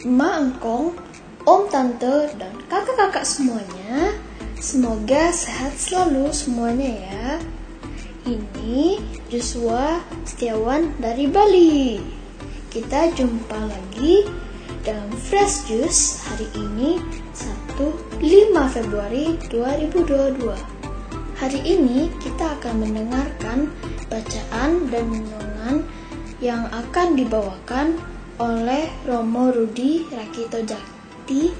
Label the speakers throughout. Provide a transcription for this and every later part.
Speaker 1: emak engkong, om tante, dan kakak-kakak semuanya. Semoga sehat selalu semuanya ya. Ini Joshua Setiawan dari Bali. Kita jumpa lagi dalam Fresh Juice hari ini Sabtu 5 Februari 2022. Hari ini kita akan mendengarkan bacaan dan renungan yang akan dibawakan oleh Romo Rudi Rakito Jakti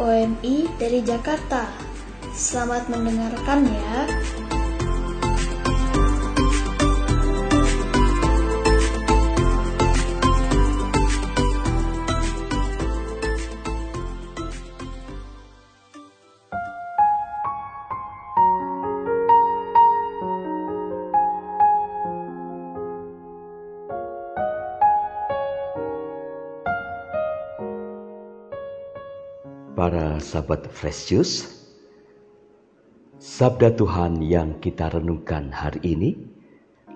Speaker 1: OMI dari Jakarta. Selamat mendengarkan ya.
Speaker 2: Para sahabat Fresh Juice, sabda Tuhan yang kita renungkan hari ini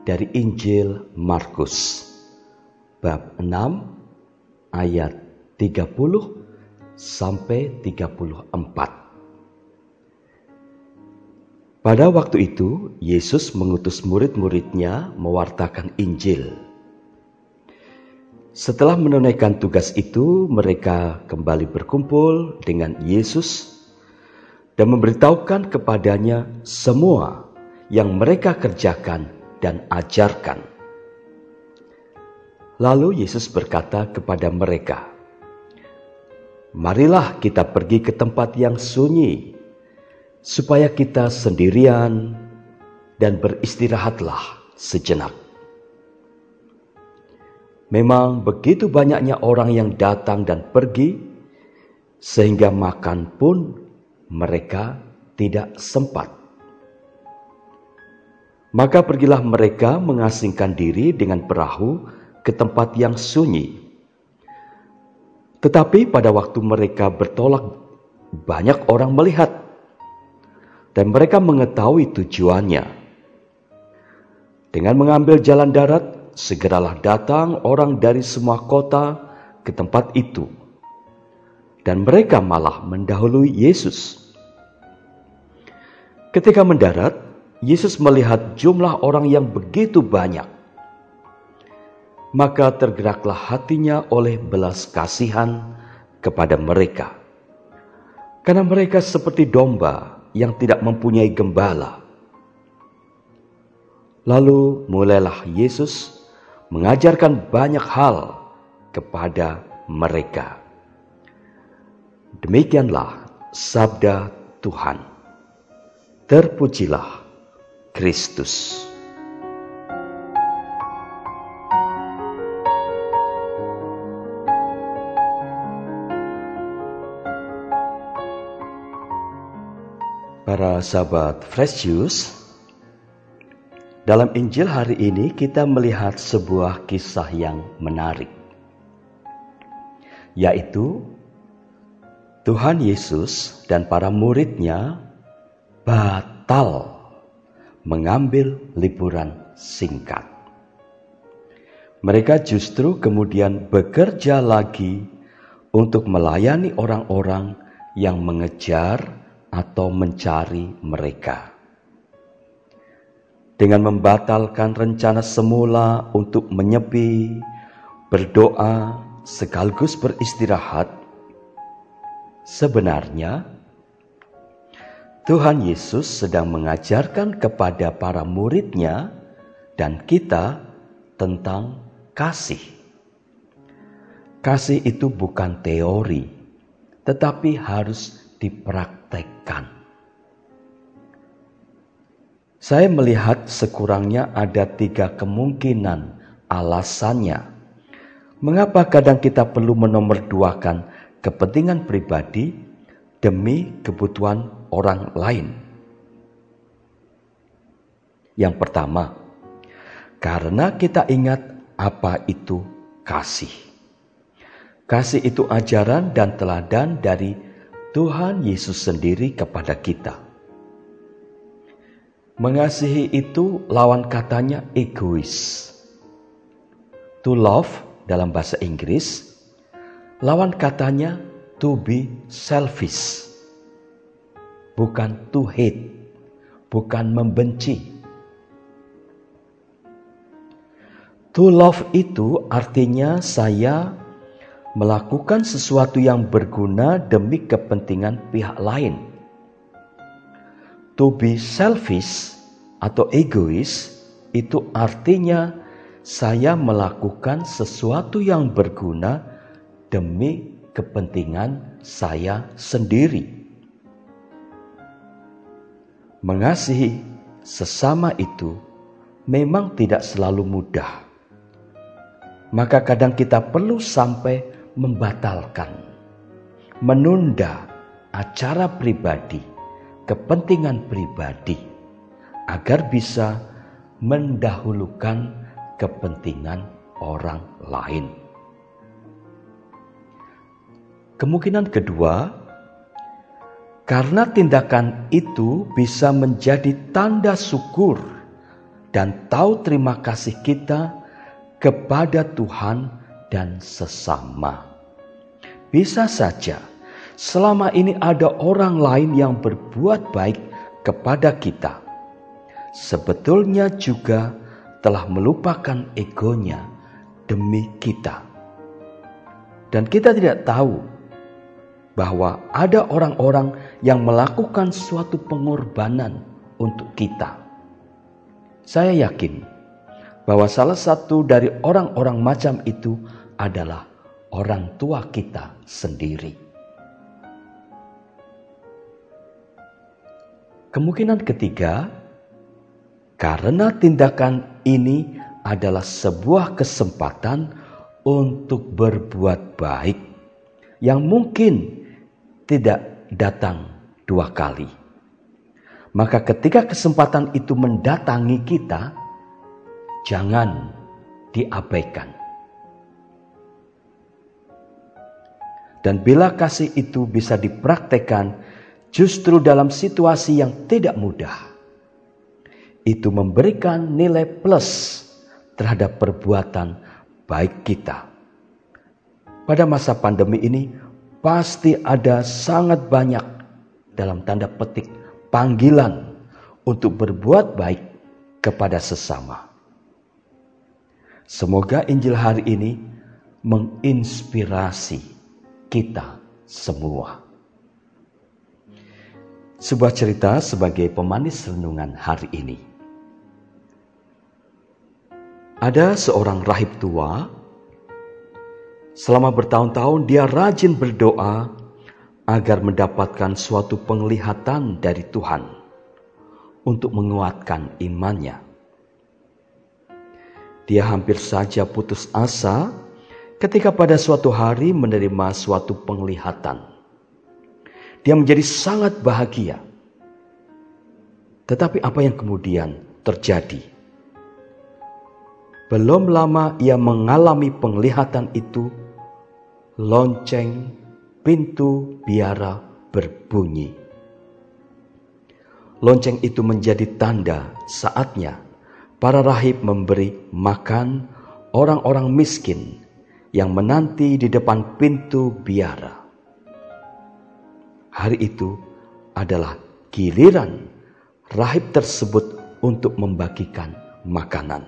Speaker 2: dari Injil Markus bab 6 ayat 30 sampai 34. Pada waktu itu, Yesus mengutus murid-muridnya mewartakan Injil setelah menunaikan tugas itu, mereka kembali berkumpul dengan Yesus dan memberitahukan kepadanya semua yang mereka kerjakan dan ajarkan. Lalu Yesus berkata kepada mereka, "Marilah kita pergi ke tempat yang sunyi, supaya kita sendirian dan beristirahatlah sejenak." Memang begitu banyaknya orang yang datang dan pergi, sehingga makan pun mereka tidak sempat. Maka pergilah mereka mengasingkan diri dengan perahu ke tempat yang sunyi. Tetapi pada waktu mereka bertolak, banyak orang melihat, dan mereka mengetahui tujuannya. Dengan mengambil jalan darat, segeralah datang orang dari semua kota ke tempat itu, dan mereka malah mendahului Yesus. Ketika mendarat, Yesus melihat jumlah orang yang begitu banyak. Maka tergeraklah hatinya oleh belas kasihan kepada mereka. Karena mereka seperti domba yang tidak mempunyai gembala. Lalu mulailah Yesus mengajarkan banyak hal kepada mereka. Demikianlah sabda Tuhan. Terpujilah Kristus. Para sahabat Fresh Juice, dalam Injil hari ini kita melihat sebuah kisah yang menarik. Yaitu Tuhan Yesus dan para muridnya batal mengambil liburan singkat. Mereka justru kemudian bekerja lagi untuk melayani orang-orang yang mengejar atau mencari mereka dengan membatalkan rencana semula untuk menyepi, berdoa, sekaligus beristirahat, sebenarnya Tuhan Yesus sedang mengajarkan kepada para muridnya dan kita tentang kasih. Kasih itu bukan teori, tetapi harus dipraktekkan. Saya melihat sekurangnya ada tiga kemungkinan alasannya. Mengapa kadang kita perlu menomorduakan kepentingan pribadi demi kebutuhan orang lain? Yang pertama, karena kita ingat apa itu kasih. Kasih itu ajaran dan teladan dari Tuhan Yesus sendiri kepada kita. Mengasihi itu lawan katanya egois. To love dalam bahasa Inggris Lawan katanya to be selfish. Bukan to hate, bukan membenci. To love itu artinya saya melakukan sesuatu yang berguna demi kepentingan pihak lain. To be selfish atau egois itu artinya saya melakukan sesuatu yang berguna demi kepentingan saya sendiri. Mengasihi sesama itu memang tidak selalu mudah. Maka kadang kita perlu sampai membatalkan, menunda acara pribadi, kepentingan pribadi, agar bisa mendahulukan kepentingan orang lain. Kemungkinan kedua, karena tindakan itu bisa menjadi tanda syukur dan tahu terima kasih kita kepada Tuhan dan sesama. Bisa saja selama ini ada orang lain yang berbuat baik kepada kita. Sebetulnya juga telah melupakan egonya demi kita. Dan kita tidak tahu bahwa ada orang-orang yang melakukan suatu pengorbanan untuk kita. Saya yakin bahwa salah satu dari orang-orang macam itu adalah orang tua kita sendiri. Kemungkinan ketiga, karena tindakan ini adalah sebuah kesempatan untuk berbuat baik yang mungkin tidak datang dua kali. Maka ketika kesempatan itu mendatangi kita, jangan diabaikan. Dan bila kasih itu bisa dipraktekkan justru dalam situasi yang tidak mudah, itu memberikan nilai plus terhadap perbuatan baik kita. Pada masa pandemi ini, pasti ada sangat banyak dalam tanda petik panggilan untuk berbuat baik kepada sesama. Semoga Injil hari ini menginspirasi kita semua. Sebuah cerita sebagai pemanis renungan hari ini. Ada seorang rahib tua Selama bertahun-tahun dia rajin berdoa agar mendapatkan suatu penglihatan dari Tuhan untuk menguatkan imannya. Dia hampir saja putus asa ketika pada suatu hari menerima suatu penglihatan. Dia menjadi sangat bahagia. Tetapi apa yang kemudian terjadi? Belum lama ia mengalami penglihatan itu, lonceng pintu biara berbunyi. Lonceng itu menjadi tanda saatnya para rahib memberi makan orang-orang miskin yang menanti di depan pintu biara. Hari itu adalah giliran rahib tersebut untuk membagikan makanan.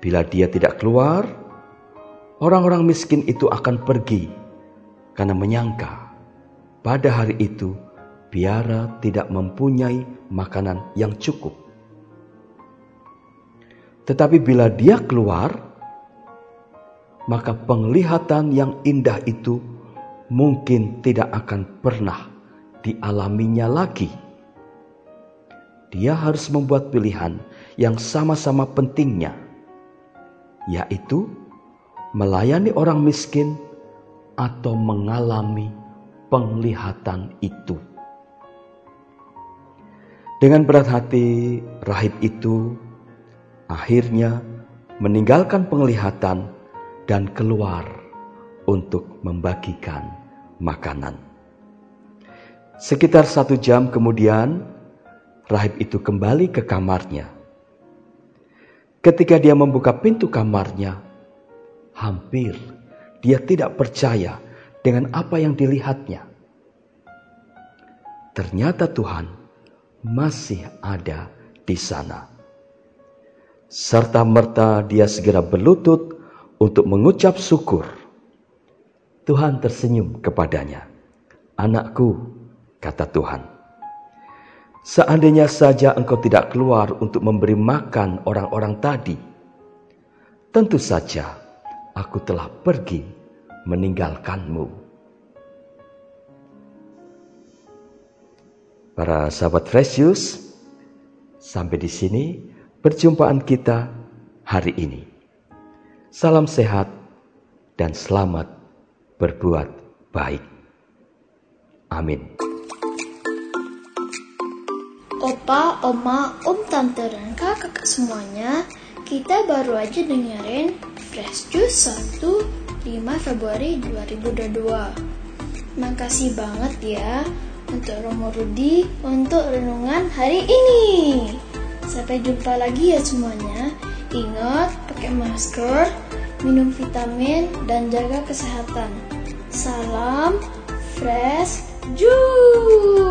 Speaker 2: Bila dia tidak keluar, orang-orang miskin itu akan pergi karena menyangka pada hari itu biara tidak mempunyai makanan yang cukup. Tetapi bila dia keluar, maka penglihatan yang indah itu mungkin tidak akan pernah dialaminya lagi. Dia harus membuat pilihan yang sama-sama pentingnya yaitu melayani orang miskin atau mengalami penglihatan itu. Dengan berat hati, rahib itu akhirnya meninggalkan penglihatan dan keluar untuk membagikan makanan. Sekitar satu jam kemudian, rahib itu kembali ke kamarnya Ketika dia membuka pintu kamarnya, hampir dia tidak percaya dengan apa yang dilihatnya. Ternyata Tuhan masih ada di sana. Serta merta dia segera berlutut untuk mengucap syukur. Tuhan tersenyum kepadanya. Anakku, kata Tuhan, seandainya saja engkau tidak keluar untuk memberi makan orang-orang tadi, tentu saja aku telah pergi meninggalkanmu. Para sahabat Fresius, sampai di sini perjumpaan kita hari ini. Salam sehat dan selamat berbuat baik. Amin.
Speaker 1: Opa, oma, om, tante, dan kakak semuanya, kita baru aja dengerin Fresh Juice 1 5 Februari 2022. Makasih banget ya untuk Romo Rudi untuk renungan hari ini. Sampai jumpa lagi ya semuanya. Ingat pakai masker, minum vitamin, dan jaga kesehatan. Salam Fresh Juice.